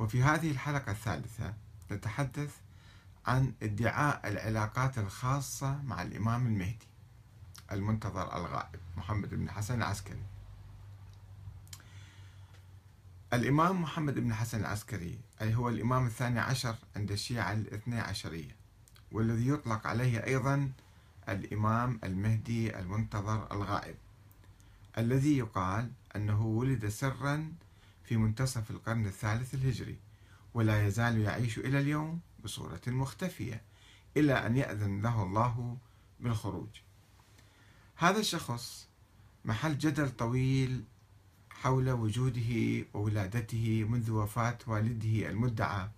وفي هذه الحلقة الثالثة نتحدث عن ادعاء العلاقات الخاصة مع الإمام المهدي المنتظر الغائب محمد بن حسن العسكري. الإمام محمد بن حسن العسكري أي هو الإمام الثاني عشر عند الشيعة الاثنى عشرية والذي يطلق عليه أيضا الإمام المهدي المنتظر الغائب الذي يقال أنه ولد سرا في منتصف القرن الثالث الهجري ولا يزال يعيش إلى اليوم بصورة مختفية إلى أن يأذن له الله بالخروج. هذا الشخص محل جدل طويل حول وجوده وولادته منذ وفاة والده المدعى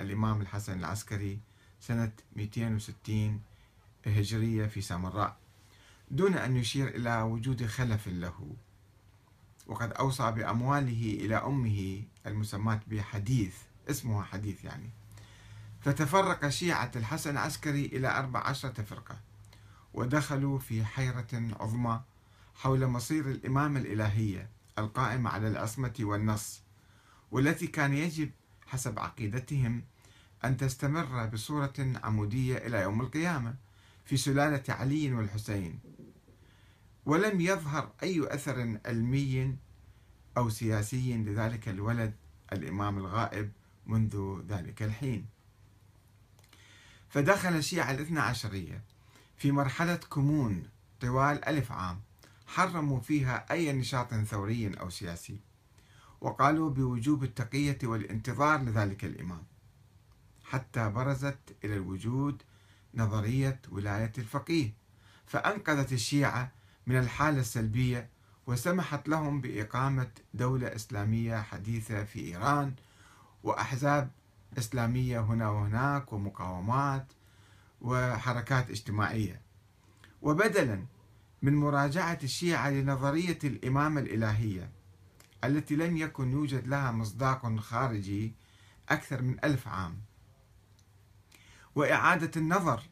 الإمام الحسن العسكري سنة 260 هجرية في سامراء دون أن يشير إلى وجود خلف له. وقد أوصى بأمواله إلى أمه المسماة بحديث اسمها حديث يعني. فتفرق شيعة الحسن العسكري إلى أربع عشرة فرقة ودخلوا في حيرة عظمى حول مصير الإمامة الإلهية القائمة على العصمة والنص والتي كان يجب حسب عقيدتهم أن تستمر بصورة عمودية إلى يوم القيامة في سلالة علي والحسين. ولم يظهر أي أثر علمي أو سياسي لذلك الولد الإمام الغائب منذ ذلك الحين. فدخل الشيعة الاثنى عشرية في مرحلة كمون طوال ألف عام حرموا فيها أي نشاط ثوري أو سياسي وقالوا بوجوب التقية والانتظار لذلك الإمام حتى برزت إلى الوجود نظرية ولاية الفقيه. فأنقذت الشيعة من الحالة السلبية وسمحت لهم بإقامة دولة إسلامية حديثة في إيران وأحزاب إسلامية هنا وهناك ومقاومات وحركات اجتماعية. وبدلا من مراجعة الشيعة لنظرية الإمامة الإلهية التي لم يكن يوجد لها مصداق خارجي أكثر من ألف عام. وإعادة النظر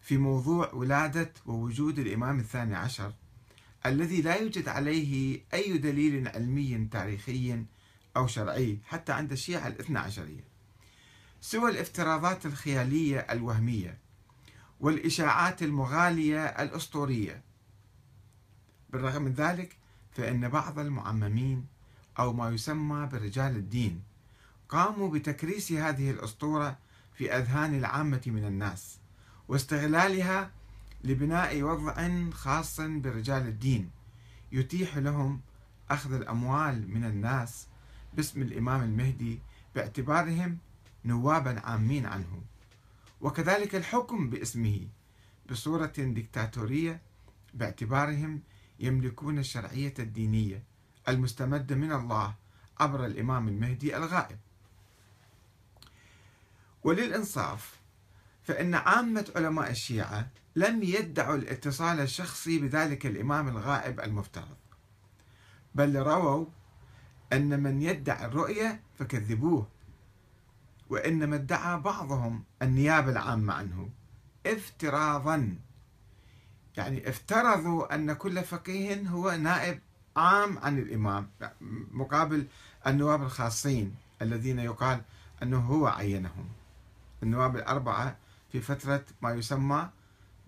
في موضوع ولادة ووجود الإمام الثاني عشر الذي لا يوجد عليه أي دليل علمي تاريخي أو شرعي حتى عند الشيعة الاثنى عشرية. سوى الافتراضات الخيالية الوهمية والإشاعات المغالية الأسطورية. بالرغم من ذلك فإن بعض المعممين أو ما يسمى برجال الدين قاموا بتكريس هذه الأسطورة في أذهان العامة من الناس. واستغلالها لبناء وضع خاص برجال الدين يتيح لهم أخذ الأموال من الناس باسم الإمام المهدي باعتبارهم نوابا عامين عنه. وكذلك الحكم باسمه بصورة ديكتاتورية باعتبارهم يملكون الشرعية الدينية المستمدة من الله عبر الإمام المهدي الغائب. وللإنصاف فإن عامة علماء الشيعة لم يدعوا الاتصال الشخصي بذلك الإمام الغائب المفترض بل رووا أن من يدعي الرؤية فكذبوه وإنما ادعى بعضهم النيابة العامة عنه افتراضا. يعني افترضوا أن كل فقيه هو نائب عام عن الإمام مقابل النواب الخاصين الذين يقال أنه هو عينهم. النواب الأربعة في فترة ما يسمى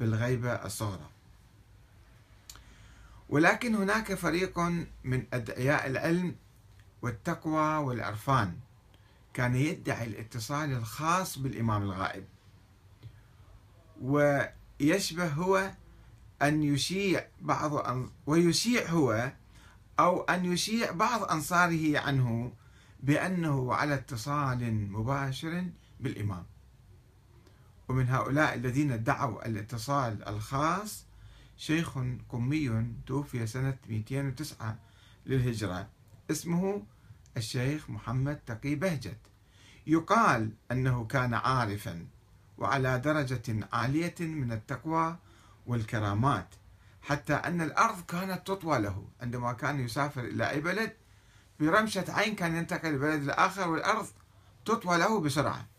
بالغيبة الصغرى. ولكن هناك فريق من أدعياء العلم والتقوى والعرفان كان يدعي الاتصال الخاص بالإمام الغائب. ويشبه هو أن يشيع بعض ويشيع هو أو أن يشيع بعض أنصاره عنه بأنه على اتصال مباشر بالإمام. ومن هؤلاء الذين ادعوا الاتصال الخاص شيخ قمي توفي سنة 209 للهجرة. اسمه الشيخ محمد تقي بهجت. يقال أنه كان عارفا وعلى درجة عالية من التقوى والكرامات حتى أن الأرض كانت تطوى له. عندما كان يسافر إلى أي بلد برمشة عين كان ينتقل لبلد الآخر والأرض تطوى له بسرعة.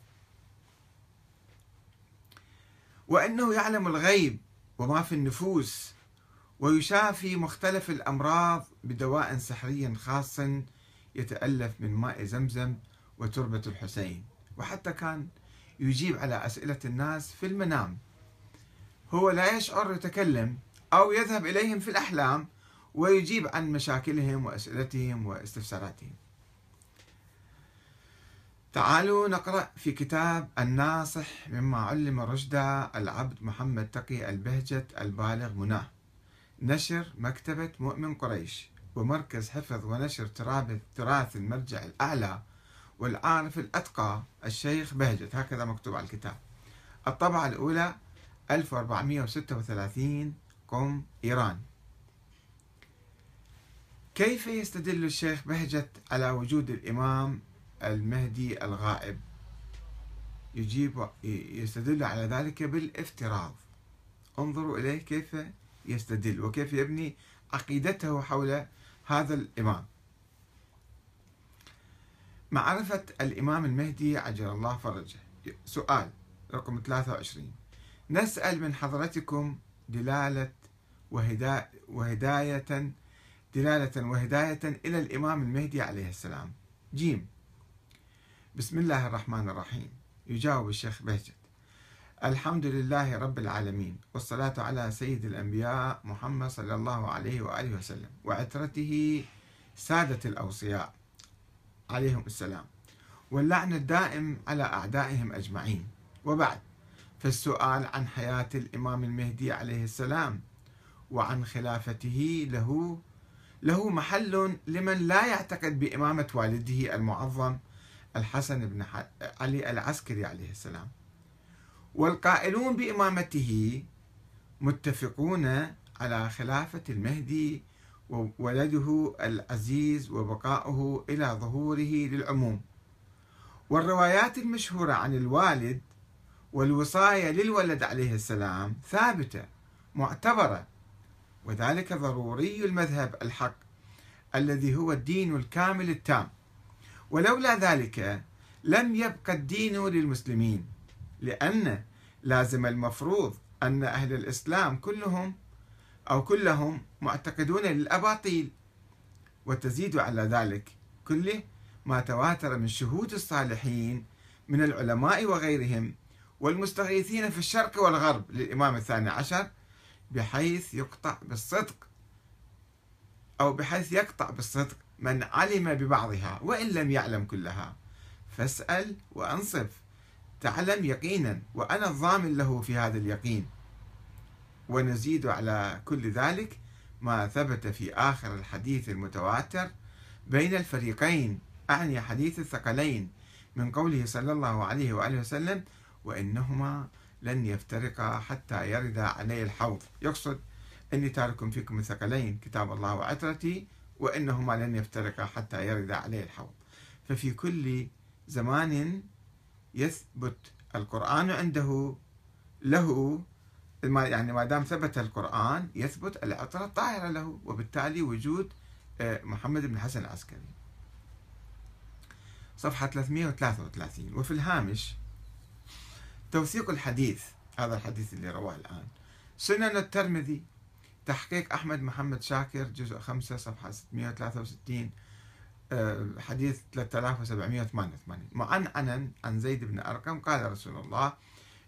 وأنه يعلم الغيب وما في النفوس ويشافي مختلف الأمراض بدواء سحري خاص يتألف من ماء زمزم وتربة الحسين. وحتى كان يجيب على أسئلة الناس في المنام. هو لا يشعر يتكلم أو يذهب إليهم في الأحلام ويجيب عن مشاكلهم وأسئلتهم واستفساراتهم. تعالوا نقرأ في كتاب الناصح مما علم رشدا العبد محمد تقي البهجت البالغ مناه. نشر مكتبة مؤمن قريش ومركز حفظ ونشر تراث المرجع الأعلى والعارف الأتقى الشيخ بهجت هكذا مكتوب على الكتاب. الطبعة الأولى 1436 قم إيران. كيف يستدل الشيخ بهجت على وجود الإمام المهدي الغائب. يجيب يستدل على ذلك بالافتراض. انظروا إليه كيف يستدل وكيف يبني عقيدته حول هذا الإمام. معرفة الإمام المهدي عجل الله فرجه. سؤال رقم 23 نسأل من حضرتكم دلالة وهداية, دلالة وهداية إلى الإمام المهدي عليه السلام. جيم. بسم الله الرحمن الرحيم. يجاوب الشيخ بهجت. الحمد لله رب العالمين والصلاة على سيد الأنبياء محمد صلى الله عليه وآله وسلم وعترته سادة الأوصياء عليهم السلام واللعن الدائم على أعدائهم أجمعين. وبعد فالسؤال عن حياة الإمام المهدي عليه السلام وعن خلافته له له محل لمن لا يعتقد بإمامة والده المعظم الحسن بن علي العسكري عليه السلام. والقائلون بإمامته متفقون على خلافة المهدي وولده العزيز وبقاؤه إلى ظهوره للعموم. والروايات المشهورة عن الوالد والوصاية للولد عليه السلام ثابتة معتبرة. وذلك ضروري المذهب الحق الذي هو الدين الكامل التام. ولولا ذلك لم يبقى الدين للمسلمين لأن لازم المفروض أن أهل الإسلام كلهم أو كلهم معتقدون للأباطيل. وتزيد على ذلك كله ما تواتر من شهود الصالحين من العلماء وغيرهم والمستغيثين في الشرق والغرب للإمام الثاني عشر بحيث يقطع بالصدق أو بحيث يقطع بالصدق. من علم ببعضها وإن لم يعلم كلها. فاسأل وأنصف. تعلم يقينا وأنا الضامن له في هذا اليقين. ونزيد على كل ذلك ما ثبت في آخر الحديث المتواتر. بين الفريقين أعني حديث الثقلين من قوله صلى الله عليه وآله وسلم وإنهما لن يفترقا حتى يرد علي الحوض يقصد أني تارك فيكم الثقلين. كتاب الله وعترتي وإنهما لن يفترقا حتى يرد علي الحوض. ففي كل زمان يثبت القرآن عنده له يعني ما دام ثبت القرآن يثبت العطرة الطاهرة له وبالتالي وجود آه، محمد بن حسن العسكري. صفحة 333 وفي الهامش توثيق الحديث هذا الحديث اللي رواه الآن. سنن الترمذي تحقيق أحمد محمد شاكر جزء 5 صفحة 663 آه، حديث 3788 معنعنا عن زيد بن أرقم قال رسول الله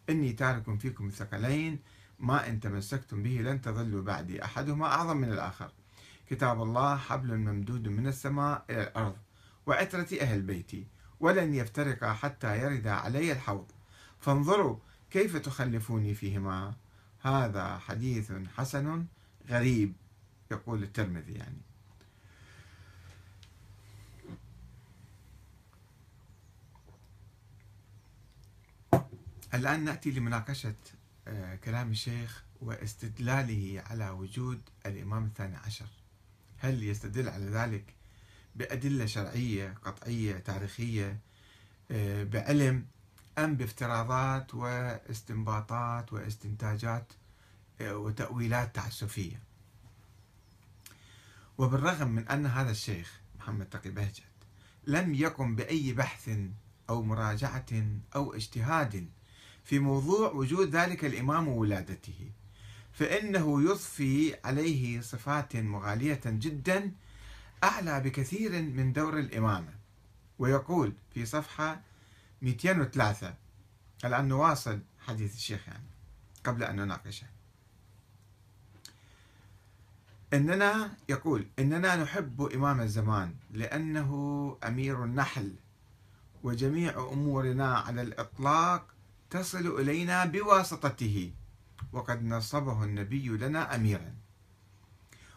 إني تارك فيكم الثقلين ما إن تمسكتم به لن تضلوا بعدي أحدهما أعظم من الآخر. كتاب الله حبل ممدود من السماء إلى الأرض وعترة أهل بيتي ولن يفترقا حتى يرد علي الحوض. فانظروا كيف تخلفوني فيهما. هذا حديث حسن غريب يقول الترمذي يعني. الآن نأتي لمناقشة آه، كلام الشيخ واستدلاله على وجود الإمام الثاني عشر. هل يستدل على ذلك بأدلة شرعية قطعية تاريخية آه، بعلم أم بافتراضات واستنباطات واستنتاجات وتأويلات تعسفية. وبالرغم من أن هذا الشيخ محمد تقي بهجت لم يقم بأي بحث أو مراجعة أو اجتهاد في موضوع وجود ذلك الإمام وولادته فإنه يضفي عليه صفات مغالية جدا أعلى بكثير من دور الإمامة. ويقول في صفحة 203 الآن نواصل حديث الشيخ يعني قبل أن نناقشه. إننا يقول إننا نحب إمام الزمان لأنه أمير النحل وجميع أمورنا على الإطلاق تصل إلينا بواسطته وقد نصبه النبي لنا أميرا.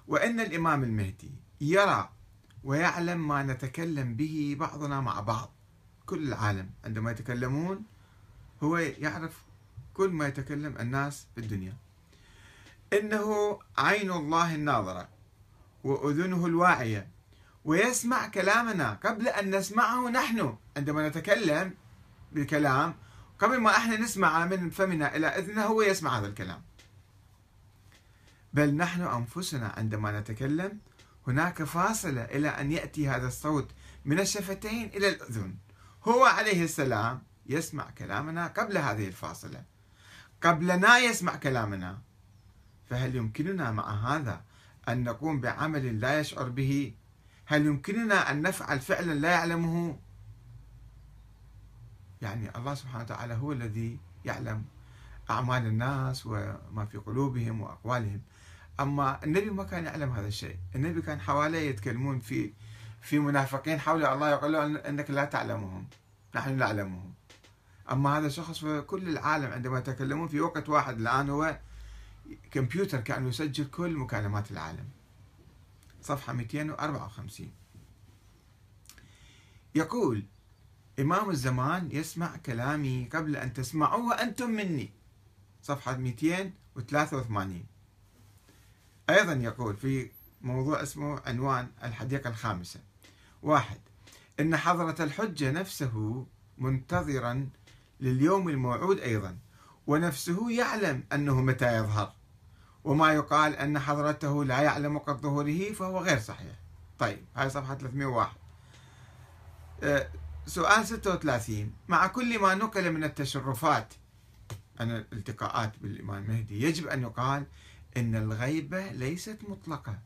وإن الإمام المهدي يرى ويعلم ما نتكلم به بعضنا مع بعض. كل العالم عندما يتكلمون هو يعرف كل ما يتكلم الناس في الدنيا إنه عين الله الناظرة وأذنه الواعية. ويسمع كلامنا. قبل أن نسمعه نحن عندما نتكلم بالكلام قبل ما إحنا نسمع من فمنا إلى إذنه هو يسمع هذا الكلام. بل نحن أنفسنا عندما نتكلم هناك فاصلة إلى أن يأتي هذا الصوت من الشفتين إلى الأذن. هو عليه السلام يسمع كلامنا قبل هذه الفاصلة. قبلنا يسمع كلامنا فهل يمكننا مع هذا أن نقوم بعمل لا يشعر به؟ هل يمكننا أن نفعل فعلا لا يعلمه؟ يعني الله سبحانه وتعالى هو الذي يعلم أعمال الناس وما في قلوبهم وأقوالهم. أما النبي ما كان يعلم هذا الشيء. النبي كان حواليه يتكلمون في في منافقين حول الله يقول له أنك لا تعلمهم. نحن نعلمهم. أما هذا الشخص في كل العالم عندما يتكلمون في وقت واحد الآن هو كمبيوتر كان يسجل كل مكالمات العالم. صفحة 254 يقول إمام الزمان يسمع كلامي قبل أن تسمعوه أنتم مني. صفحة 283 أيضا يقول في موضوع اسمه عنوان الحديقة الخامسة. واحد إن حضرة الحجة نفسه منتظرا لليوم الموعود أيضا ونفسه يعلم أنه متى يظهر. وما يقال أن حضرته لا يعلم وقت ظهوره فهو غير صحيح. طيب هاي صفحة 301 أه سؤال 36 مع كل ما نقل من التشرفات عن الالتقاءات بالإمام المهدي يجب أن يقال إن الغيبة ليست مطلقة.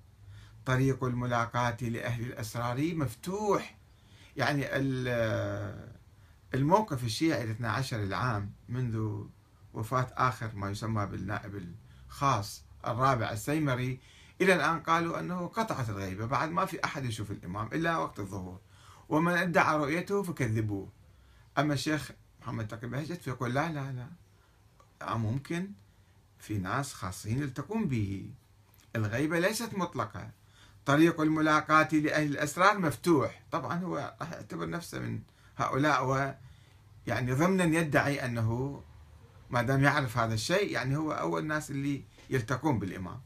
طريق الملاقاة لأهل الأسرار مفتوح. يعني الموقف الشيعي الاثنى عشر العام منذ وفاة آخر ما يسمى بالنائب الخاص الرابع السيمري إلى الآن قالوا أنه قطعت الغيبة بعد ما في أحد يشوف الإمام إلا وقت الظهور ومن ادعى رؤيته فكذبوه. أما الشيخ محمد تقي بهجت فيقول لا لا لا. ممكن في ناس خاصين يلتقون به. الغيبة ليست مطلقة. طريق الملاقاة لأهل الأسرار مفتوح. طبعا هو راح يعتبر نفسه من هؤلاء و يعني ضمنا يدعي أنه ما دام يعرف هذا الشيء يعني هو أول الناس اللي يلتقون بالإمام.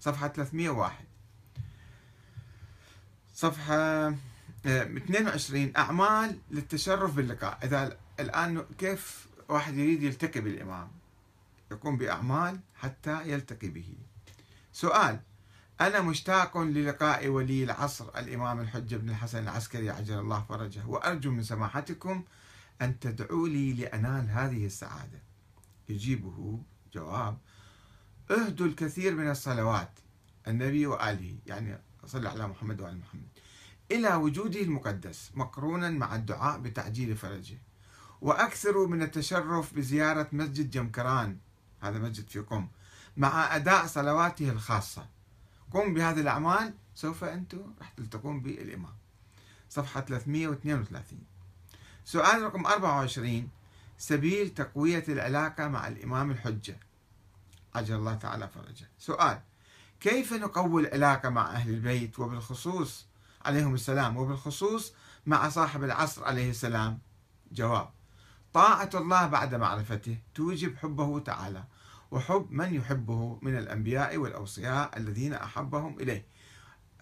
صفحة 301 صفحة 22 آه، أعمال للتشرف باللقاء. إذا الآن كيف واحد يريد يلتقي بالإمام؟ يقوم بأعمال حتى يلتقي به. سؤال أنا مشتاق للقاء ولي العصر الإمام الحجة بن الحسن العسكري عجل الله فرجه. وأرجو من سماحتكم أن تدعوا لي لأنال هذه السعادة. يجيبه جواب اهدوا الكثير من الصلوات النبي وآله يعني صلى على محمد وآل محمد إلى وجوده المقدس مقرونا مع الدعاء بتعجيل فرجه وأكثروا من التشرف بزيارة مسجد جمكران هذا مسجد في قم مع أداء صلواته الخاصة. قم بهذه الأعمال سوف أنتم راح تلتقون بالإمام. صفحة 332 سؤال رقم 24 سبيل تقوية العلاقة مع الإمام الحجة. عجل الله تعالى فرجه. سؤال كيف نقوي العلاقة مع أهل البيت وبالخصوص عليهم السلام وبالخصوص مع صاحب العصر عليه السلام؟ جواب طاعة الله بعد معرفته توجب حبه تعالى وحب من يحبه من الأنبياء والأوصياء الذين أحبهم إليه.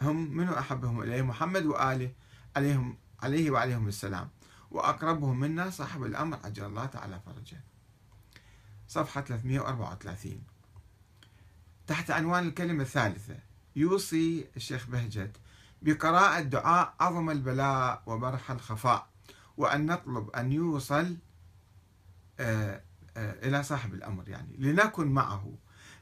هم من أحبهم إليه؟ محمد وآله عليهم عليه وعليهم السلام. وأقربهم منا صاحب الأمر عجل الله تعالى فرجه. صفحة 334 تحت عنوان الكلمة الثالثة يوصي الشيخ بهجت بقراءة دعاء عظم البلاء وبرح الخفاء وأن نطلب أن يوصل آه، آه، إلى صاحب الأمر. يعني لنكن معه.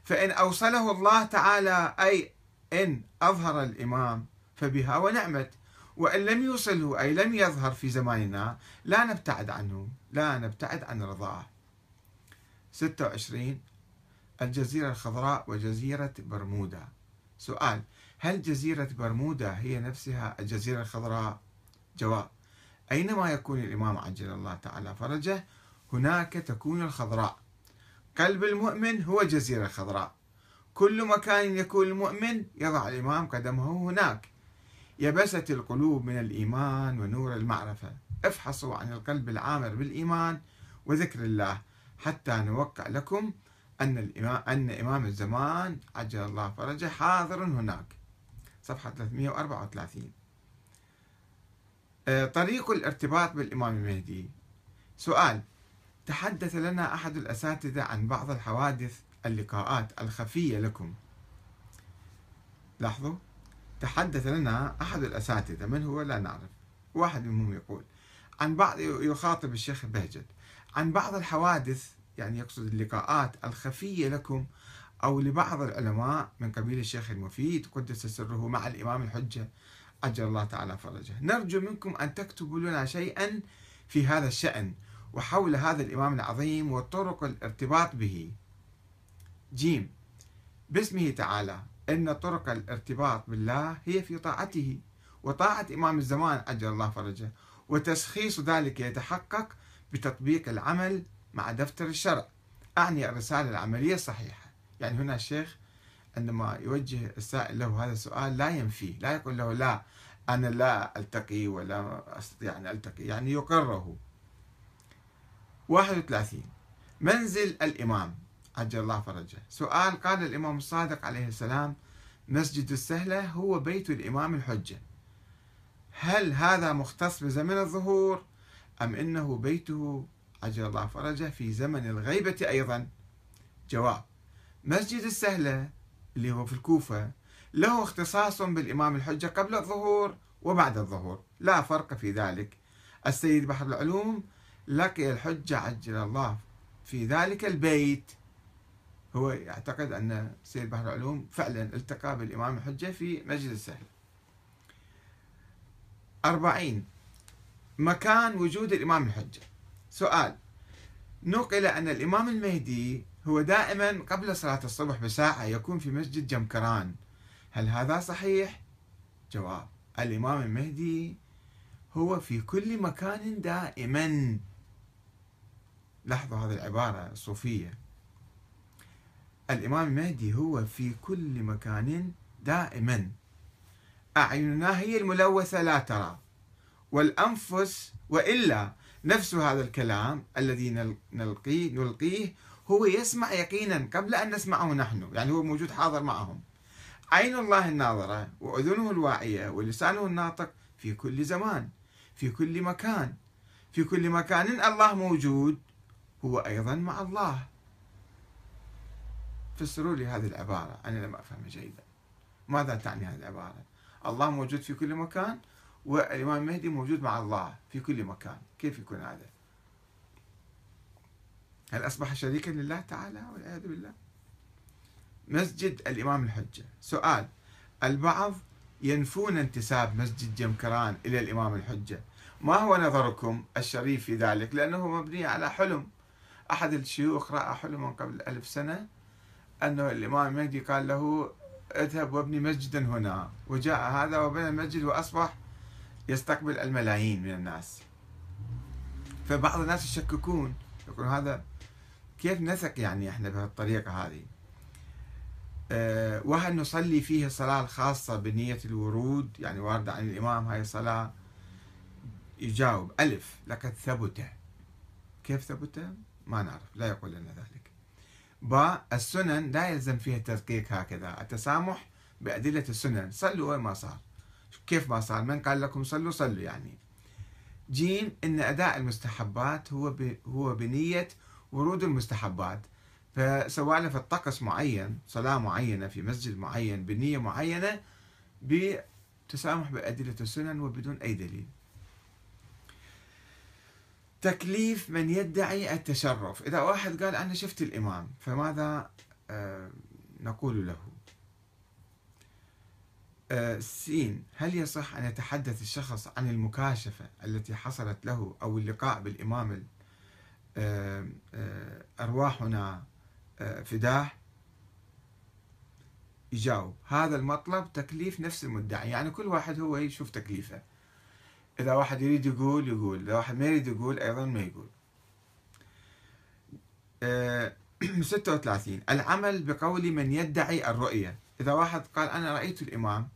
فإن أوصله الله تعالى أي إن أظهر الإمام فبها ونعمت. وإن لم يوصله أي لم يظهر في زماننا لا نبتعد عنه لا نبتعد عن رضاه. 26 الجزيرة الخضراء وجزيرة برمودا. سؤال هل جزيرة برمودا هي نفسها الجزيرة الخضراء؟ جواب أينما يكون الإمام عجل الله تعالى فرجه هناك تكون الخضراء. قلب المؤمن هو جزيرة خضراء. كل مكان يكون المؤمن يضع الإمام قدمه هناك. يبست القلوب من الإيمان ونور المعرفة. افحصوا عن القلب العامر بالإيمان وذكر الله حتى نوقع لكم أن الإمام أن إمام الزمان عجل الله فرجه حاضر هناك. صفحة 334 آه، طريق الارتباط بالإمام المهدي سؤال تحدث لنا أحد الأساتذة عن بعض الحوادث اللقاءات الخفية لكم؟ لاحظوا. تحدث لنا أحد الأساتذة من هو؟ لا نعرف. واحد منهم يقول عن بعض يخاطب الشيخ بهجت عن بعض الحوادث يعني يقصد اللقاءات الخفية لكم أو لبعض العلماء من قبيل الشيخ المفيد قدس سره مع الإمام الحجة عجل الله تعالى فرجه. نرجو منكم أن تكتبوا لنا شيئا في هذا الشأن وحول هذا الإمام العظيم وطرق الارتباط به. جيم باسمه تعالى. إن طرق الارتباط بالله هي في طاعته وطاعة إمام الزمان عجل الله فرجه وتشخيص ذلك يتحقق بتطبيق العمل مع دفتر الشرع. أعني الرسالة العملية الصحيحة. يعني هنا الشيخ عندما يوجه السائل له هذا السؤال لا ينفيه لا يقول له لا أنا لا ألتقي ولا أستطيع أن ألتقي يعني يقره. 31 منزل الإمام. عجل الله فرجه. سؤال قال الإمام الصادق عليه السلام مسجد السهلة هو بيت الإمام الحجة. هل هذا مختص بزمن الظهور أم إنه بيته عجل الله فرجه في زمن الغيبة أيضا؟ جواب مسجد السهلة اللي هو في الكوفة له اختصاص بالإمام الحجة قبل الظهور وبعد الظهور. لا فرق في ذلك. السيد بحر العلوم لقي الحجة عجل الله في ذلك البيت. هو يعتقد أن السيد بحر العلوم فعلا التقى بالإمام الحجة في مسجد السهل. أربعين. مكان وجود الإمام الحجة. سؤال. نقل أن الإمام المهدي هو دائما قبل صلاة الصبح بساعة يكون في مسجد جمكران. هل هذا صحيح؟ جواب. الإمام المهدي هو في كل مكان دائما. لاحظوا هذه العبارة الصوفية. الإمام المهدي هو في كل مكان دائما. أعيننا هي الملوثة لا ترى والأنفس وإلا نفس هذا الكلام الذي نلقيه نلقيه هو يسمع يقينا قبل أن نسمعه نحن يعني هو موجود حاضر معهم. عين الله الناظرة وأذنه الواعية ولسانه الناطق في كل زمان في كل مكان في كل مكان الله موجود هو أيضا مع الله. فسروا لي هذه العبارة. أنا لم أفهم جيدا. ماذا تعني هذه العبارة؟ الله موجود في كل مكان والإمام المهدي موجود مع الله في كل مكان. كيف يكون هذا؟ هل أصبح شريكا لله تعالى والعياذ بالله؟ مسجد الإمام الحجة. سؤال البعض ينفون انتساب مسجد جمكران إلى الإمام الحجة. ما هو نظركم الشريف في ذلك؟ لأنه مبني على حلم. أحد الشيوخ رأى حلما قبل ألف سنة أنه الإمام المهدي قال له اذهب وابني مسجدا هنا. وجاء هذا وبنى المسجد وأصبح يستقبل الملايين من الناس. فبعض الناس يشككون يقولون هذا كيف نثق يعني إحنا بهالطريقة هذه؟ أه وهل نصلي فيه الصلاة الخاصة بنية الورود؟ يعني واردة عن الإمام هاي الصلاة؟ يجاوب ألف لقد ثبت. كيف ثبت؟ ما نعرف لا يقول لنا ذلك. باء السنن لا يلزم فيها التدقيق هكذا. التسامح بأدلة السنن. صلوا وين ما صار. كيف ما صار؟ من قال لكم صلوا؟ صلوا يعني. جيم إن أداء المستحبات هو ب... هو بنية ورود المستحبات. فسواء في الطقس معين صلاة معينة في مسجد معين بنية معينة بتسامح بأدلة السنن وبدون أي دليل. تكليف من يدعي التشرف. إذا واحد قال أنا شفت الإمام فماذا آه، نقول له؟ آه، سين هل يصح أن يتحدث الشخص عن المكاشفة التي حصلت له أو اللقاء بالإمام آه، أرواحنا فداه؟ يجاوب. هذا المطلب تكليف نفس المدعي يعني كل واحد هو يشوف تكليفه. إذا واحد يريد يقول يقول إذا واحد ما يريد يقول أيضا ما يقول. 36 العمل بقول من يدعي الرؤية. إذا واحد قال أنا رأيت الإمام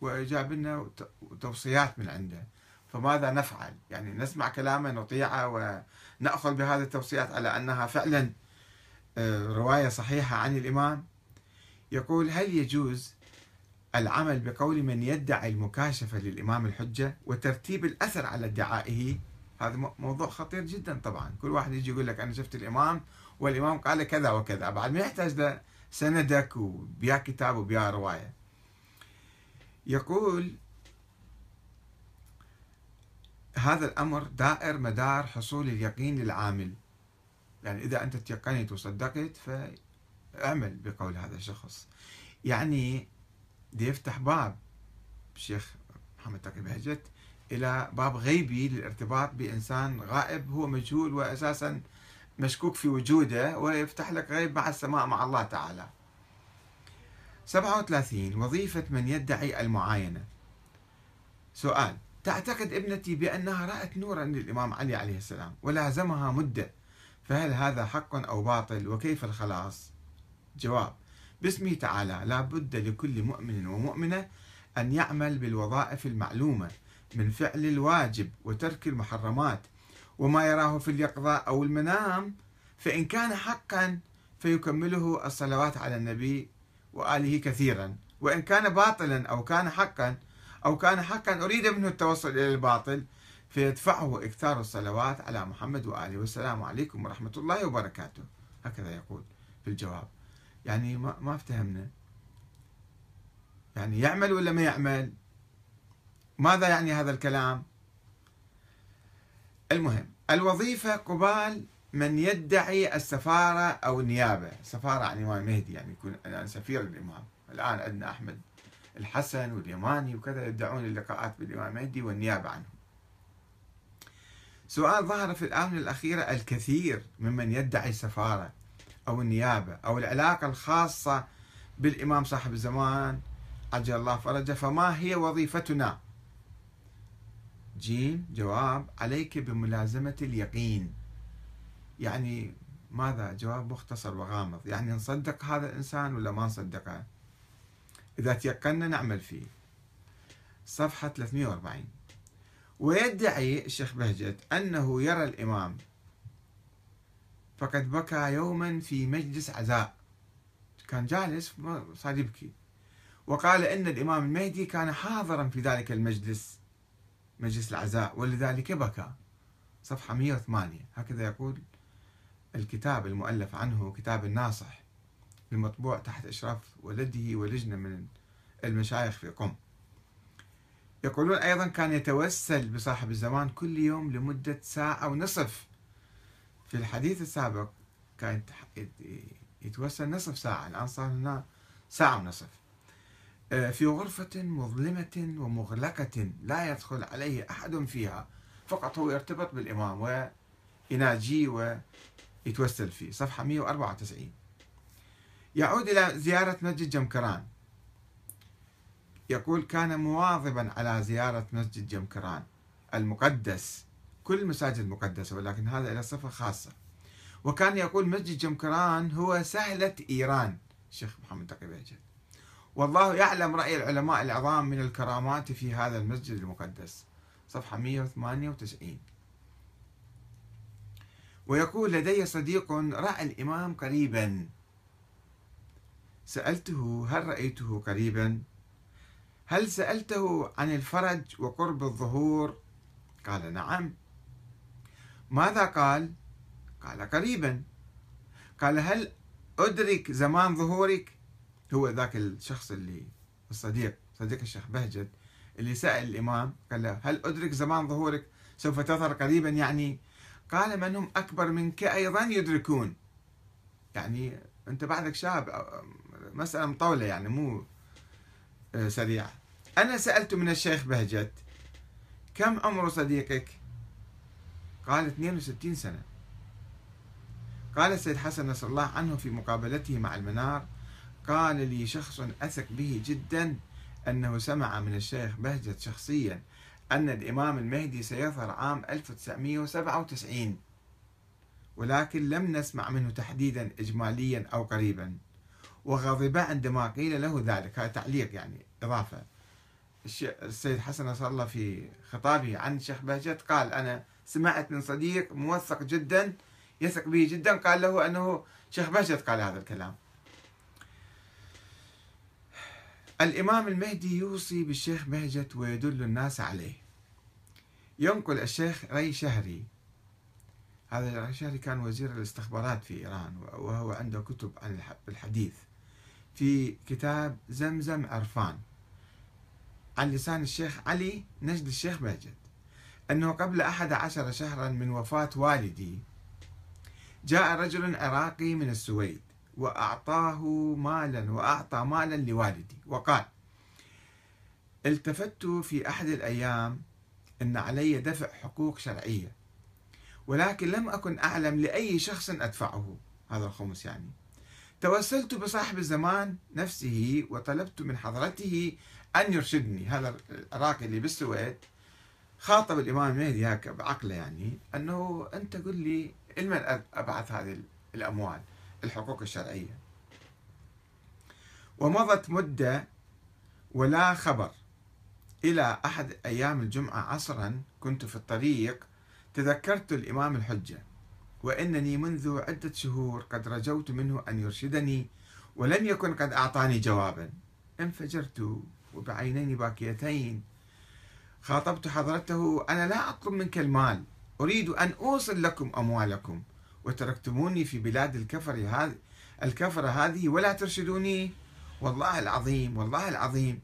وجاب لنا توصيات من عنده فماذا نفعل؟ يعني نسمع كلامه نطيعه ونأخذ بهذه التوصيات على أنها فعلا آه، رواية صحيحة عن الإمام. يقول هل يجوز العمل بقول من يدعي المكاشفة للإمام الحجة وترتيب الأثر على ادعائه هذا موضوع خطير جدا طبعا. كل واحد يجي يقول لك أنا شفت الإمام والإمام قال كذا وكذا. بعد ما يحتاج سندك وبيا كتاب وبيا رواية. يقول هذا الأمر دائر مدار حصول اليقين للعامل. يعني إذا أنت تيقنت وصدقت فاعمل بقول هذا الشخص. يعني دي يفتح باب الشيخ محمد تقي بهجت إلى باب غيبي للارتباط بإنسان غائب هو مجهول وأساسا مشكوك في وجوده ويفتح لك غيب مع السماء مع الله تعالى. 37 وظيفة من يدعي المعاينة. سؤال تعتقد ابنتي بأنها رأت نورا للإمام علي عليه السلام ولازمها مدة فهل هذا حق أو باطل وكيف الخلاص؟ جواب باسمه تعالى. لا بد لكل مؤمن ومؤمنة أن يعمل بالوظائف المعلومة من فعل الواجب وترك المحرمات. وما يراه في اليقظة أو المنام فإن كان حقا فيكمله الصلوات على النبي وآله كثيرا. وإن كان باطلا أو كان حقا أو كان حقا أريد منه التوصل إلى الباطل فيدفعه إكثار الصلوات على محمد وآله. والسلام عليكم ورحمة الله وبركاته. هكذا يقول في الجواب. يعني ما ما افتهمنا. يعني يعمل ولا ما يعمل؟ ماذا يعني هذا الكلام؟ المهم الوظيفة قبال من يدعي السفارة أو النيابة. سفارة عن الإمام المهدي يعني يكون أنا سفير الإمام. الآن عندنا أحمد الحسن واليماني وكذا يدعون اللقاءات بالإمام المهدي والنيابة عنه سؤال ظهر في الآونة الأخيرة الكثير ممن يدعي السفارة. أو النيابة أو العلاقة الخاصة بالإمام صاحب الزمان عجل الله فرجه فما هي وظيفتنا؟ جيم جواب عليك بملازمة اليقين. يعني ماذا؟ جواب مختصر وغامض. يعني نصدق هذا الإنسان ولا ما نصدقه؟ إذا تيقنا نعمل فيه. صفحة 340 ويدعي الشيخ بهجت أنه يرى الإمام فقد بكى يوما في مجلس عزاء. كان جالس صار يبكي. وقال إن الإمام المهدي كان حاضرا في ذلك المجلس مجلس العزاء ولذلك بكى. صفحة 108 هكذا يقول الكتاب المؤلف عنه كتاب الناصح المطبوع تحت إشراف ولده ولجنة من المشايخ في قم. يقولون أيضا كان يتوسل بصاحب الزمان كل يوم لمدة ساعة ونصف. في الحديث السابق كان يتوسل نصف ساعة الآن صار هنا ساعة ونصف. آه، في غرفة مظلمة ومغلقة لا يدخل عليه أحد فيها. فقط هو يرتبط بالإمام ويناجيه ويتوسل فيه. صفحة 194 يعود إلى زيارة مسجد جمكران. يقول كان مواظبا على زيارة مسجد جمكران المقدس كل المساجد مقدسة ولكن هذا له صفة خاصة. وكان يقول مسجد جمكران هو سهلة إيران. الشيخ محمد تقي بهجت والله يعلم رأي العلماء العظام من الكرامات في هذا المسجد المقدس. صفحة 198 ويقول لدي صديق رأى الإمام قريبا. سألته هل رأيته قريبا؟ هل سألته عن الفرج وقرب الظهور؟ قال نعم. ماذا قال؟ قال قريبا. قال هل أدرك زمان ظهورك؟ هو ذاك الشخص اللي الصديق صديق الشيخ بهجت اللي سأل الإمام قال له هل أدرك زمان ظهورك؟ سوف تظهر قريبا يعني؟ قال من هم أكبر منك أيضا يدركون. يعني أنت بعدك شاب مسألة مطولة يعني مو سريعة. أنا سألت من الشيخ بهجت كم عمر صديقك؟ قال 62 سنة. قال السيد حسن نصر الله عنه في مقابلته مع المنار قال لي شخص أثق به جدا أنه سمع من الشيخ بهجت شخصيا أن الإمام المهدي سيظهر عام 1997 ولكن لم نسمع منه تحديدا إجماليا أو قريبا. وغضب عندما قيل له ذلك. هذا تعليق يعني إضافة. السيد حسن نصر الله في خطابه عن الشيخ بهجت قال أنا سمعت من صديق موثق جدا يثق به جدا قال له أنه شيخ بهجت قال هذا الكلام. الإمام المهدي يوصي بالشيخ بهجت ويدل الناس عليه. ينقل الشيخ ري شهري. هذا ري شهري كان وزير الاستخبارات في إيران وهو عنده كتب عن الحديث في كتاب زمزم عرفان. عن لسان الشيخ علي نجد الشيخ بهجت أنه قبل أحد عشر شهرا من وفاة والدي جاء رجل عراقي من السويد وأعطاه مالا وأعطى مالا لوالدي وقال التفت في أحد الأيام أن علي دفع حقوق شرعية ولكن لم أكن أعلم لأي شخص أدفعه. هذا الخمس يعني. توسلت بصاحب الزمان نفسه وطلبت من حضرته أن يرشدني. هذا العراقي اللي بالسويد خاطب الإمام المهدي هكا بعقله يعني أنه أنت قل لي لمن أبعث هذه الأموال الحقوق الشرعية. ومضت مدة ولا خبر إلى أحد أيام الجمعة عصرا كنت في الطريق تذكرت الإمام الحجة وإنني منذ عدة شهور قد رجوت منه أن يرشدني ولم يكن قد أعطاني جوابا. انفجرت وبعينين باكيتين. خاطبت حضرته أنا لا أطلب منك المال أريد أن أوصل لكم أموالكم وتركتموني في بلاد الكفر هذه الكفرة هذه ولا ترشدوني؟ والله العظيم والله العظيم.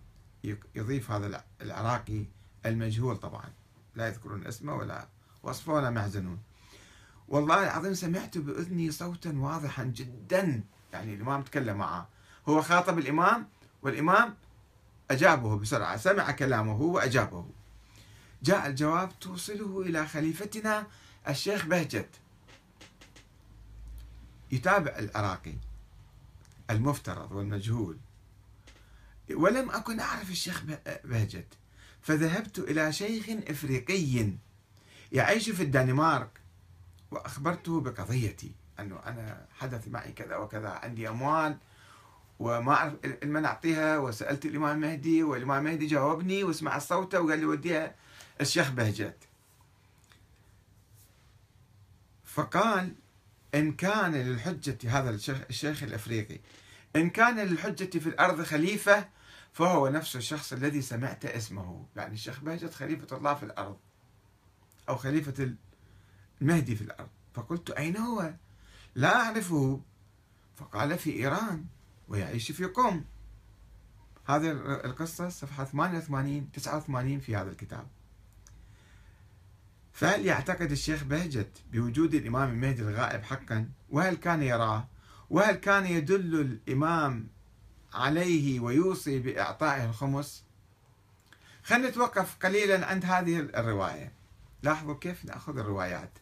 يضيف هذا العراقي المجهول طبعا لا يذكرون اسمه ولا وصفه ولا محزنون والله العظيم سمعت بأذني صوتا واضحا جدا. يعني الإمام تكلم معه. هو خاطب الإمام والإمام أجابه بسرعة سمع كلامه وأجابه. جاء الجواب توصله إلى خليفتنا الشيخ بهجت. يتابع العراقي المفترض والمجهول. ولم أكن أعرف الشيخ بهجت. فذهبت إلى شيخ إفريقي يعيش في الدنمارك وأخبرته بقضيتي أنه أنا حدث معي كذا وكذا عندي أموال وما أعرف لمن أعطيها وسألت الإمام المهدي والإمام المهدي جاوبني وسمع صوته وقال لي وديها الشيخ بهجت. فقال إن كان للحجة هذا الشيخ, الأفريقي. إن كان للحجة في الأرض خليفة فهو نفس الشخص الذي سمعت اسمه. يعني الشيخ بهجت خليفة الله في الأرض أو خليفة المهدي في الأرض. فقلت أين هو؟ لا أعرفه. فقال في إيران ويعيش في قم. هذه القصة صفحة 88 89 في هذا الكتاب. فهل يعتقد الشيخ بهجت بوجود الإمام المهدي الغائب حقا؟ وهل كان يراه؟ وهل كان يدل الإمام عليه ويوصي بإعطائه الخمس؟ خلينا نتوقف قليلا عند هذه الرواية. لاحظوا كيف نأخذ الروايات.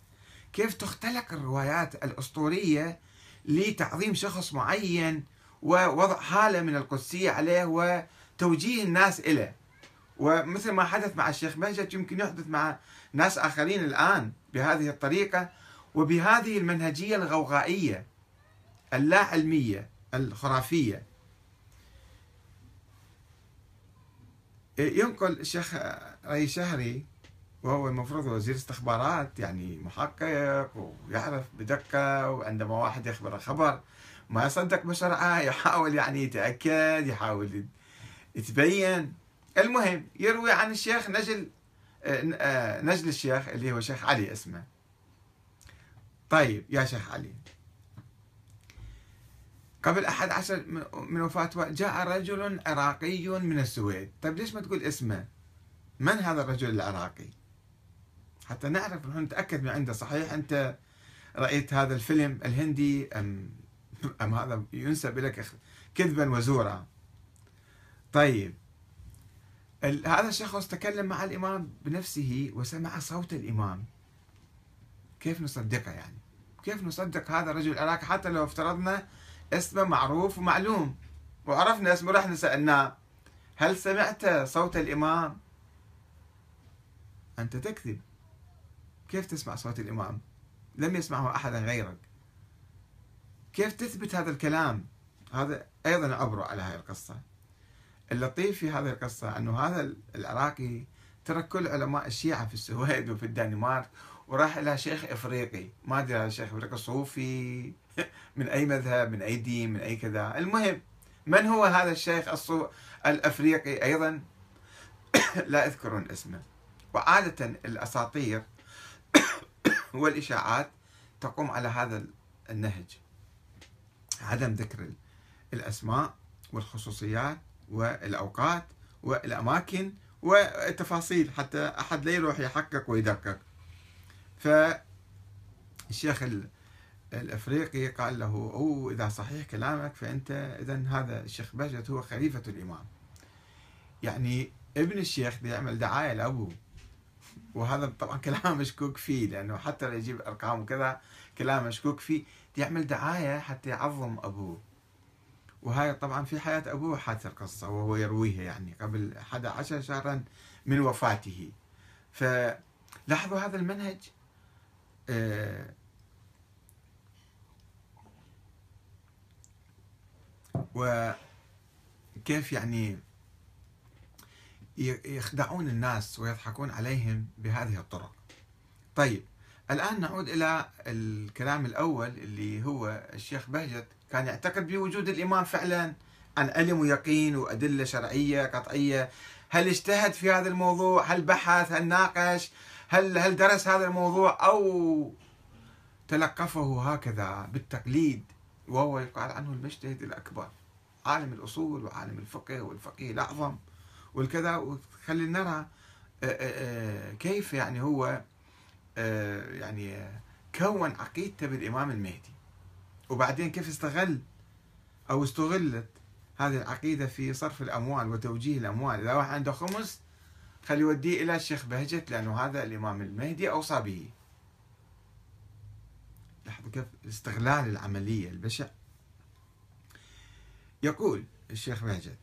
كيف تختلق الروايات الأسطورية لتعظيم شخص معين ووضع حالة من القدسية عليه وتوجيه الناس إليه؟ ومثل ما حدث مع الشيخ بهجت يمكن يحدث مع ناس آخرين الآن بهذه الطريقة وبهذه المنهجية الغوغائية اللا علمية الخرافية. ينقل الشيخ ري شهري وهو المفروض وزير استخبارات يعني محقق ويعرف بدقة وعندما واحد يخبر خبر ما يصدق بسرعة يحاول يعني يتأكد يحاول يتبين. المهم يروي عن الشيخ نجل نجل الشيخ اللي هو شيخ علي اسمه. طيب يا شيخ علي. قبل أحد عشر من وفاة جاء رجل عراقي من السويد. طيب ليش ما تقول اسمه؟ من هذا الرجل العراقي؟ حتى نعرف نتأكد من عنده. صحيح أنت رأيت هذا الفيلم الهندي أم, أم هذا ينسب لك كذبا وزورا. طيب هذا الشخص تكلم مع الإمام بنفسه وسمع صوت الإمام. كيف نصدقه يعني؟ كيف نصدق هذا الرجل؟ العراقي حتى لو افترضنا اسمه معروف ومعلوم وعرفنا اسمه رحنا سألناه هل سمعت صوت الإمام؟ أنت تكذب. كيف تسمع صوت الإمام؟ لم يسمعه أحدا غيرك. كيف تثبت هذا الكلام؟ هذا أيضا أبرأ على هذه القصة. اللطيف في هذه القصة أنه هذا العراقي ترك كل علماء الشيعة في السويد وفي الدنمارك وراح إلى شيخ إفريقي. ما أدري هذا الشيخ إفريقي صوفي من أي مذهب من أي دين من أي كذا. المهم من هو هذا الشيخ الصو... الأفريقي أيضا؟ لا يذكرون اسمه. وعادة الأساطير والإشاعات تقوم على هذا النهج. عدم ذكر الأسماء والخصوصيات والأوقات والأماكن والتفاصيل حتى أحد لا يروح يحقق ويدقق. فالشيخ الأفريقي قال له أو إذا صحيح كلامك فأنت اذا هذا الشيخ بهجت هو خليفة الإمام. يعني ابن الشيخ يعمل دعاية لأبوه. وهذا طبعا كلام مشكوك فيه لأنه حتى لو يجيب أرقام وكذا كلام مشكوك فيه. يعمل دعاية حتى يعظم أبوه. وهاي طبعا في حياة أبوه حادثة القصة وهو يرويها يعني قبل 11 شهرا من وفاته. فلاحظوا هذا المنهج؟ آه وكيف يعني يخدعون الناس ويضحكون عليهم بهذه الطرق. طيب الآن نعود إلى الكلام الأول اللي هو الشيخ بهجت كان يعتقد بوجود الإمام فعلا. عن علم ويقين وأدلة شرعية قطعية. هل اجتهد في هذا الموضوع؟ هل بحث؟ هل ناقش؟ هل هل درس هذا الموضوع؟ أو تلقفه هكذا بالتقليد. وهو يقال عنه المجتهد الأكبر. عالم الأصول وعالم الفقه والفقيه الأعظم والكذا. وخلي نرى آه، آه، آه، كيف يعني هو يعني كون عقيدته بالإمام المهدي. وبعدين كيف استغل أو استغلت هذه العقيدة في صرف الأموال وتوجيه الأموال؟ إذا واحد عنده خمس خلي يوديه إلى الشيخ بهجت لأنه هذا الإمام المهدي أوصى به. لاحظوا كيف استغلال العملية البشع. يقول الشيخ بهجت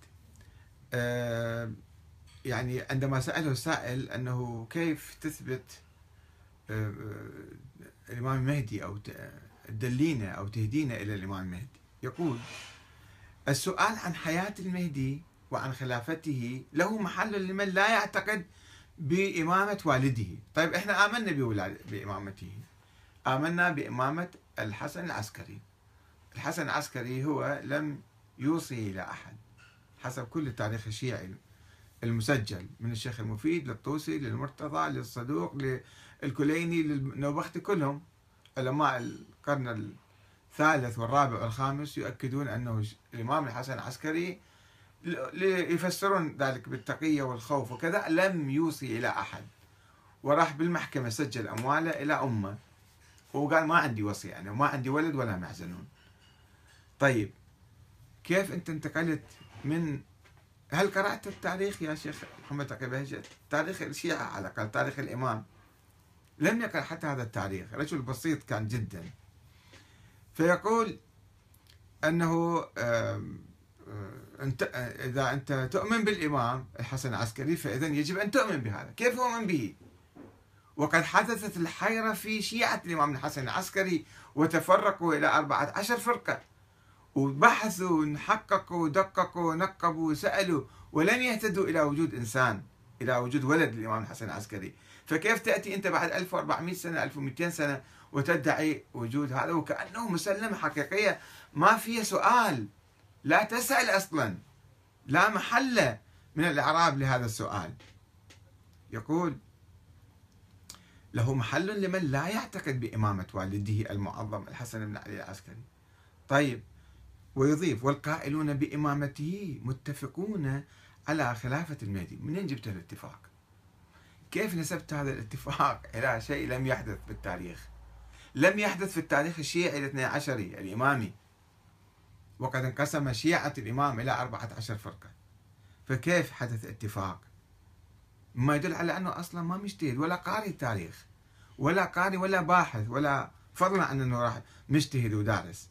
آه يعني عندما سأله السائل أنه كيف تثبت آه الإمام المهدي أو تدلينا أو تهدينا إلى الإمام المهدي. يقول السؤال عن حياة المهدي وعن خلافته له محل لمن لا يعتقد بإمامة والده. طيب إحنا آمنا بإمامته. آمنا بإمامة الحسن العسكري. الحسن العسكري هو لم يوصي إلى أحد. حسب كل التاريخ الشيعي المسجل من الشيخ المفيد للطوسي للمرتضى للصدوق للكليني للنوبختي كلهم. علماء القرن الثالث والرابع والخامس يؤكدون أنه الإمام الحسن العسكري ليفسرون ذلك بالتقية والخوف وكذا لم يوصي إلى أحد. وراح بالمحكمة سجل أمواله إلى أمة. وقال ما عندي وصي يعني ما عندي ولد ولا محزنون طيب كيف أنت انتقلت من هل قرأت التاريخ يا شيخ محمد تقي بهجت تاريخ الشيعة على الأقل تاريخ الإمام. لم يقرأ حتى هذا التاريخ رجل بسيط كان جدا. فيقول أنه أنت إذا أنت تؤمن بالإمام الحسن العسكري فاذا يجب أن تؤمن بهذا، كيف يؤمن به؟ وقد حدثت الحيرة في شيعة الإمام الحسن العسكري وتفرقوا إلى 14 فرقة. وبحثوا حققوا ودققوا ونقبوا وسألوا ولم يهتدوا إلى وجود إنسان إلى وجود ولد للإمام الحسن العسكري. فكيف تأتي أنت بعد 1400 سنة 1200 سنة وتدعي وجود هذا؟ وكأنه مسلمة حقيقية. ما فيها سؤال. لا تسأل أصلا. لا محل من الإعراب لهذا السؤال. يقول له محل لمن لا يعتقد بإمامة والده المعظم الحسن بن علي العسكري. طيب ويضيف والقائلون بإمامته متفقون على خلافة المهدي. منين جبت الاتفاق؟ كيف نسبت هذا الاتفاق إلى شيء لم يحدث بالتاريخ لم يحدث في التاريخ الشيعي الاثني عشري الإمامي وقد انقسم شيعة الإمام إلى أربعة عشر فرقة. فكيف حدث اتفاق؟ ما يدل على أنه أصلا ما مجتهد ولا قاري التاريخ ولا قاري ولا باحث ولا فضلا عن أنه راح مجتهد ودارس.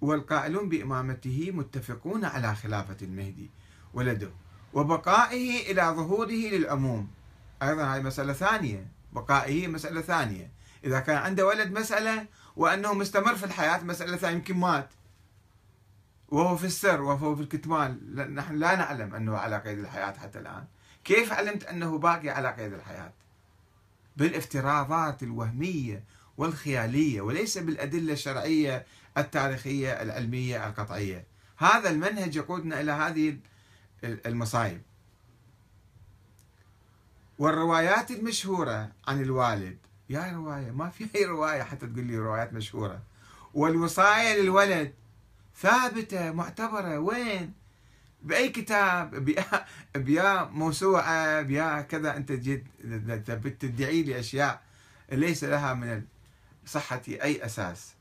والقائلون بإمامته متفقون على خلافة المهدي ولده وبقائه إلى ظهوره للعموم. أيضا هذه مسألة ثانية بقائه مسألة ثانية. إذا كان عنده ولد مسألة وأنه مستمر في الحياة مسألة ثانية يمكن مات. وهو في السر وهو في الكتمان. نحن لا نعلم أنه على قيد الحياة حتى الآن. كيف علمت أنه باقي على قيد الحياة؟ بالافتراضات الوهمية والخيالية وليس بالأدلة الشرعية التاريخية العلمية القطعية. هذا المنهج يقودنا إلى هذه المصايب. والروايات المشهورة عن الوالد. يا رواية ما في أي رواية حتى تقول لي روايات مشهورة. والوصاية للولد ثابتة معتبرة. وين؟ بأي كتاب؟ بيا موسوعة بيا كذا. أنت جيت تدعي لي أشياء ليس لها من صحة أي أساس.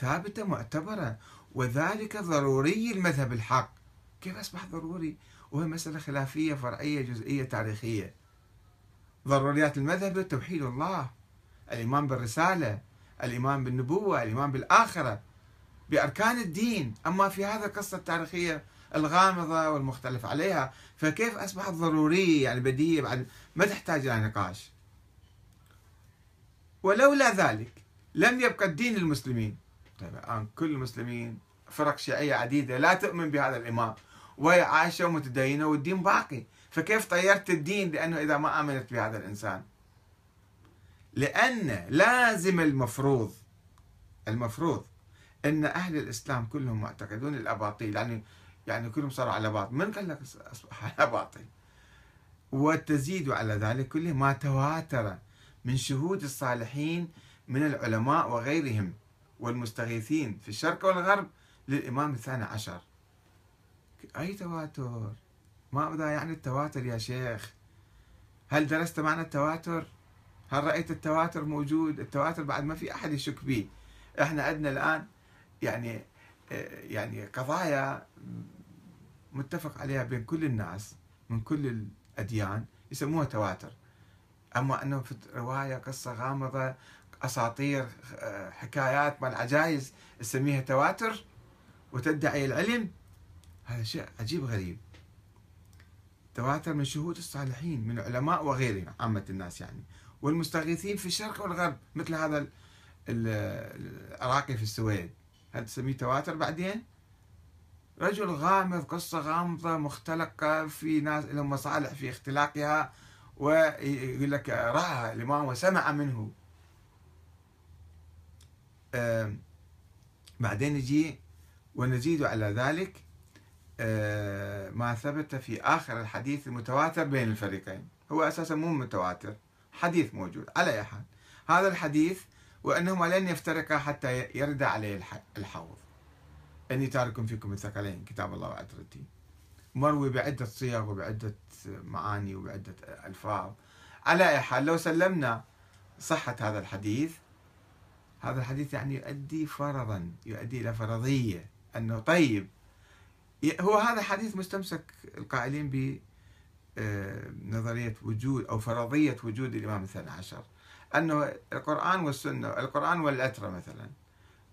ثابتة معتبرة. وذلك ضروري المذهب الحق. كيف أصبح ضروري؟ وهي مسألة خلافية فرعية جزئية تاريخية. ضروريات المذهب توحيد الله الإيمان بالرسالة الإيمان بالنبوة الإيمان بالآخرة بأركان الدين. أما في هذا القصة التاريخية الغامضة والمختلف عليها فكيف أصبحت ضرورية يعني بديهية بعد ما تحتاج إلى نقاش؟ ولولا ذلك لم يبقى الدين للمسلمين. طيب الآن كل المسلمين فرق شيعية عديدة لا تؤمن بهذا الإمام وهي عايشة ومتدينة والدين باقي. فكيف طيرت الدين لأنه إذا ما آمنت بهذا الإنسان؟ لأن لازم المفروض المفروض أن أهل الإسلام كلهم معتقدون الأباطيل يعني يعني كلهم صاروا على باطل. من قال لك أصبح على باطل؟ وتزيد على ذلك كله ما تواتر من شهود الصالحين من العلماء وغيرهم والمستغيثين في الشرق والغرب للإمام الثاني عشر. أي تواتر؟ ماذا يعني التواتر يا شيخ؟ هل درست معنى التواتر؟ هل رأيت التواتر موجود؟ التواتر بعد ما في أحد يشك به إحنا عندنا الآن يعني يعني قضايا متفق عليها بين كل الناس من كل الأديان يسموها تواتر. أما أنه في رواية قصة غامضة أساطير حكايات مال عجائز تسميها تواتر وتدعي العلم هذا شيء عجيب غريب تواتر من شهود الصالحين من العلماء وغيرهم عامة الناس يعني. والمستغيثين في الشرق والغرب مثل هذا العراقي في السويد. هل تسميه تواتر بعدين؟ رجل غامض قصة غامضة مختلقة في ناس لهم مصالح في اختلاقها ويقول لك رأى الإمام وسمع منه. بعدين يجي ونزيد على ذلك. ما ثبت في آخر الحديث المتواتر بين الفريقين. هو أساسا مو متواتر حديث موجود على أي حال. هذا الحديث وأنهما لن يفترقا حتى يرد عليه الحوض. أني تارك فيكم الثقلين كتاب الله وعترتي مروي بعدة صيغ وبعدة معاني وبعدة ألفاظ. على أي حال لو سلمنا صحة هذا الحديث هذا الحديث يعني يؤدي فرضا يؤدي إلى فرضية. أنه طيب هو هذا حديث مستمسك القائلين ب آه، نظرية وجود أو فرضية وجود الإمام الثاني عشر. أنه القرآن والسنة القرآن والعترة مثلا.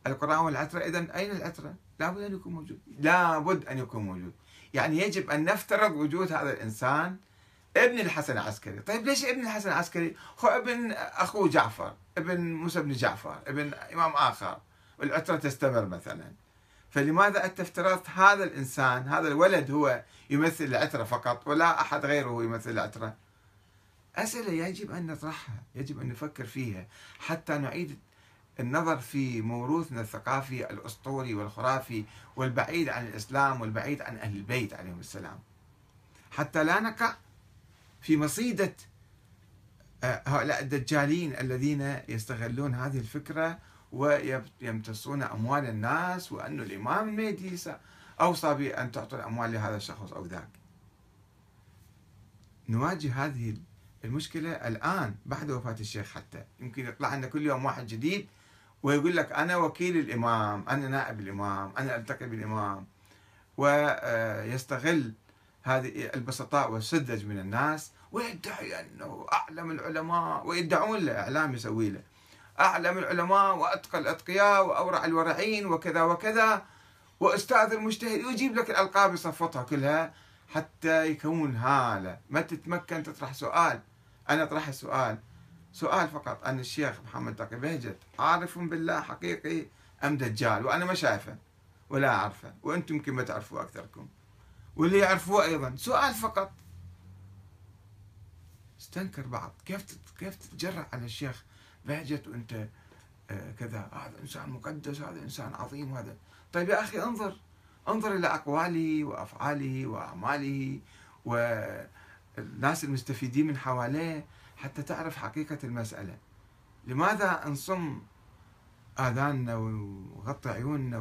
القرآن والعترة إذا أين العترة؟ لابد أن يكون موجود. لابد أن يكون موجود. يعني يجب أن نفترض وجود هذا الإنسان ابن الحسن العسكري. طيب ليش ابن الحسن العسكري؟ هو ابن أخوه جعفر ابن موسى بن جعفر ابن إمام آخر. والعترة تستمر مثلا. فلماذا أنت افترضت هذا الإنسان هذا الولد هو يمثل العترة فقط ولا أحد غيره يمثل العترة؟ أسئلة يجب أن نطرحها يجب أن نفكر فيها. حتى نعيد النظر في موروثنا الثقافي الأسطوري والخرافي والبعيد عن الإسلام والبعيد عن أهل البيت عليهم السلام. حتى لا نقع في مصيدة آه، هؤلاء الدجالين الذين يستغلون هذه الفكرة ويمتصون أموال الناس وأن الإمام المهدي أوصى بأن تعطوا الأموال لهذا الشخص أو ذاك. نواجه هذه المشكلة الآن بعد وفاة الشيخ حتى. يمكن يطلع لنا كل يوم واحد جديد ويقول لك أنا وكيل الإمام أنا نائب الإمام أنا ألتقي بالإمام. ويستغل هذه البسطاء والسذج من الناس ويدعي أنه أعلم العلماء ويدعون له إعلام يسوي له. أعلم العلماء وأتقى الأتقياء وأورع الورعين وكذا وكذا. وأستاذ المجتهد ويجيب لك الألقاب يصفطها كلها حتى يكون هالة. ما تتمكن تطرح سؤال. أنا أطرح السؤال سؤال فقط أن الشيخ محمد تقي بهجت. عارف بالله حقيقي أم دجال؟ وأنا ما شايفه ولا أعرفه. وأنتم يمكن ما تعرفوه أكثركم. واللي يعرفوه أيضا. سؤال فقط. استنكر بعض. كيف كيف تتجرأ على الشيخ بهجت وأنت آه، كذا. هذا إنسان مقدس هذا إنسان عظيم هذا. طيب يا أخي انظر انظر إلى أقواله وأفعاله وأعماله والناس المستفيدين من حواليه حتى تعرف حقيقة المسألة. لماذا نصم آذاننا وغطي عيوننا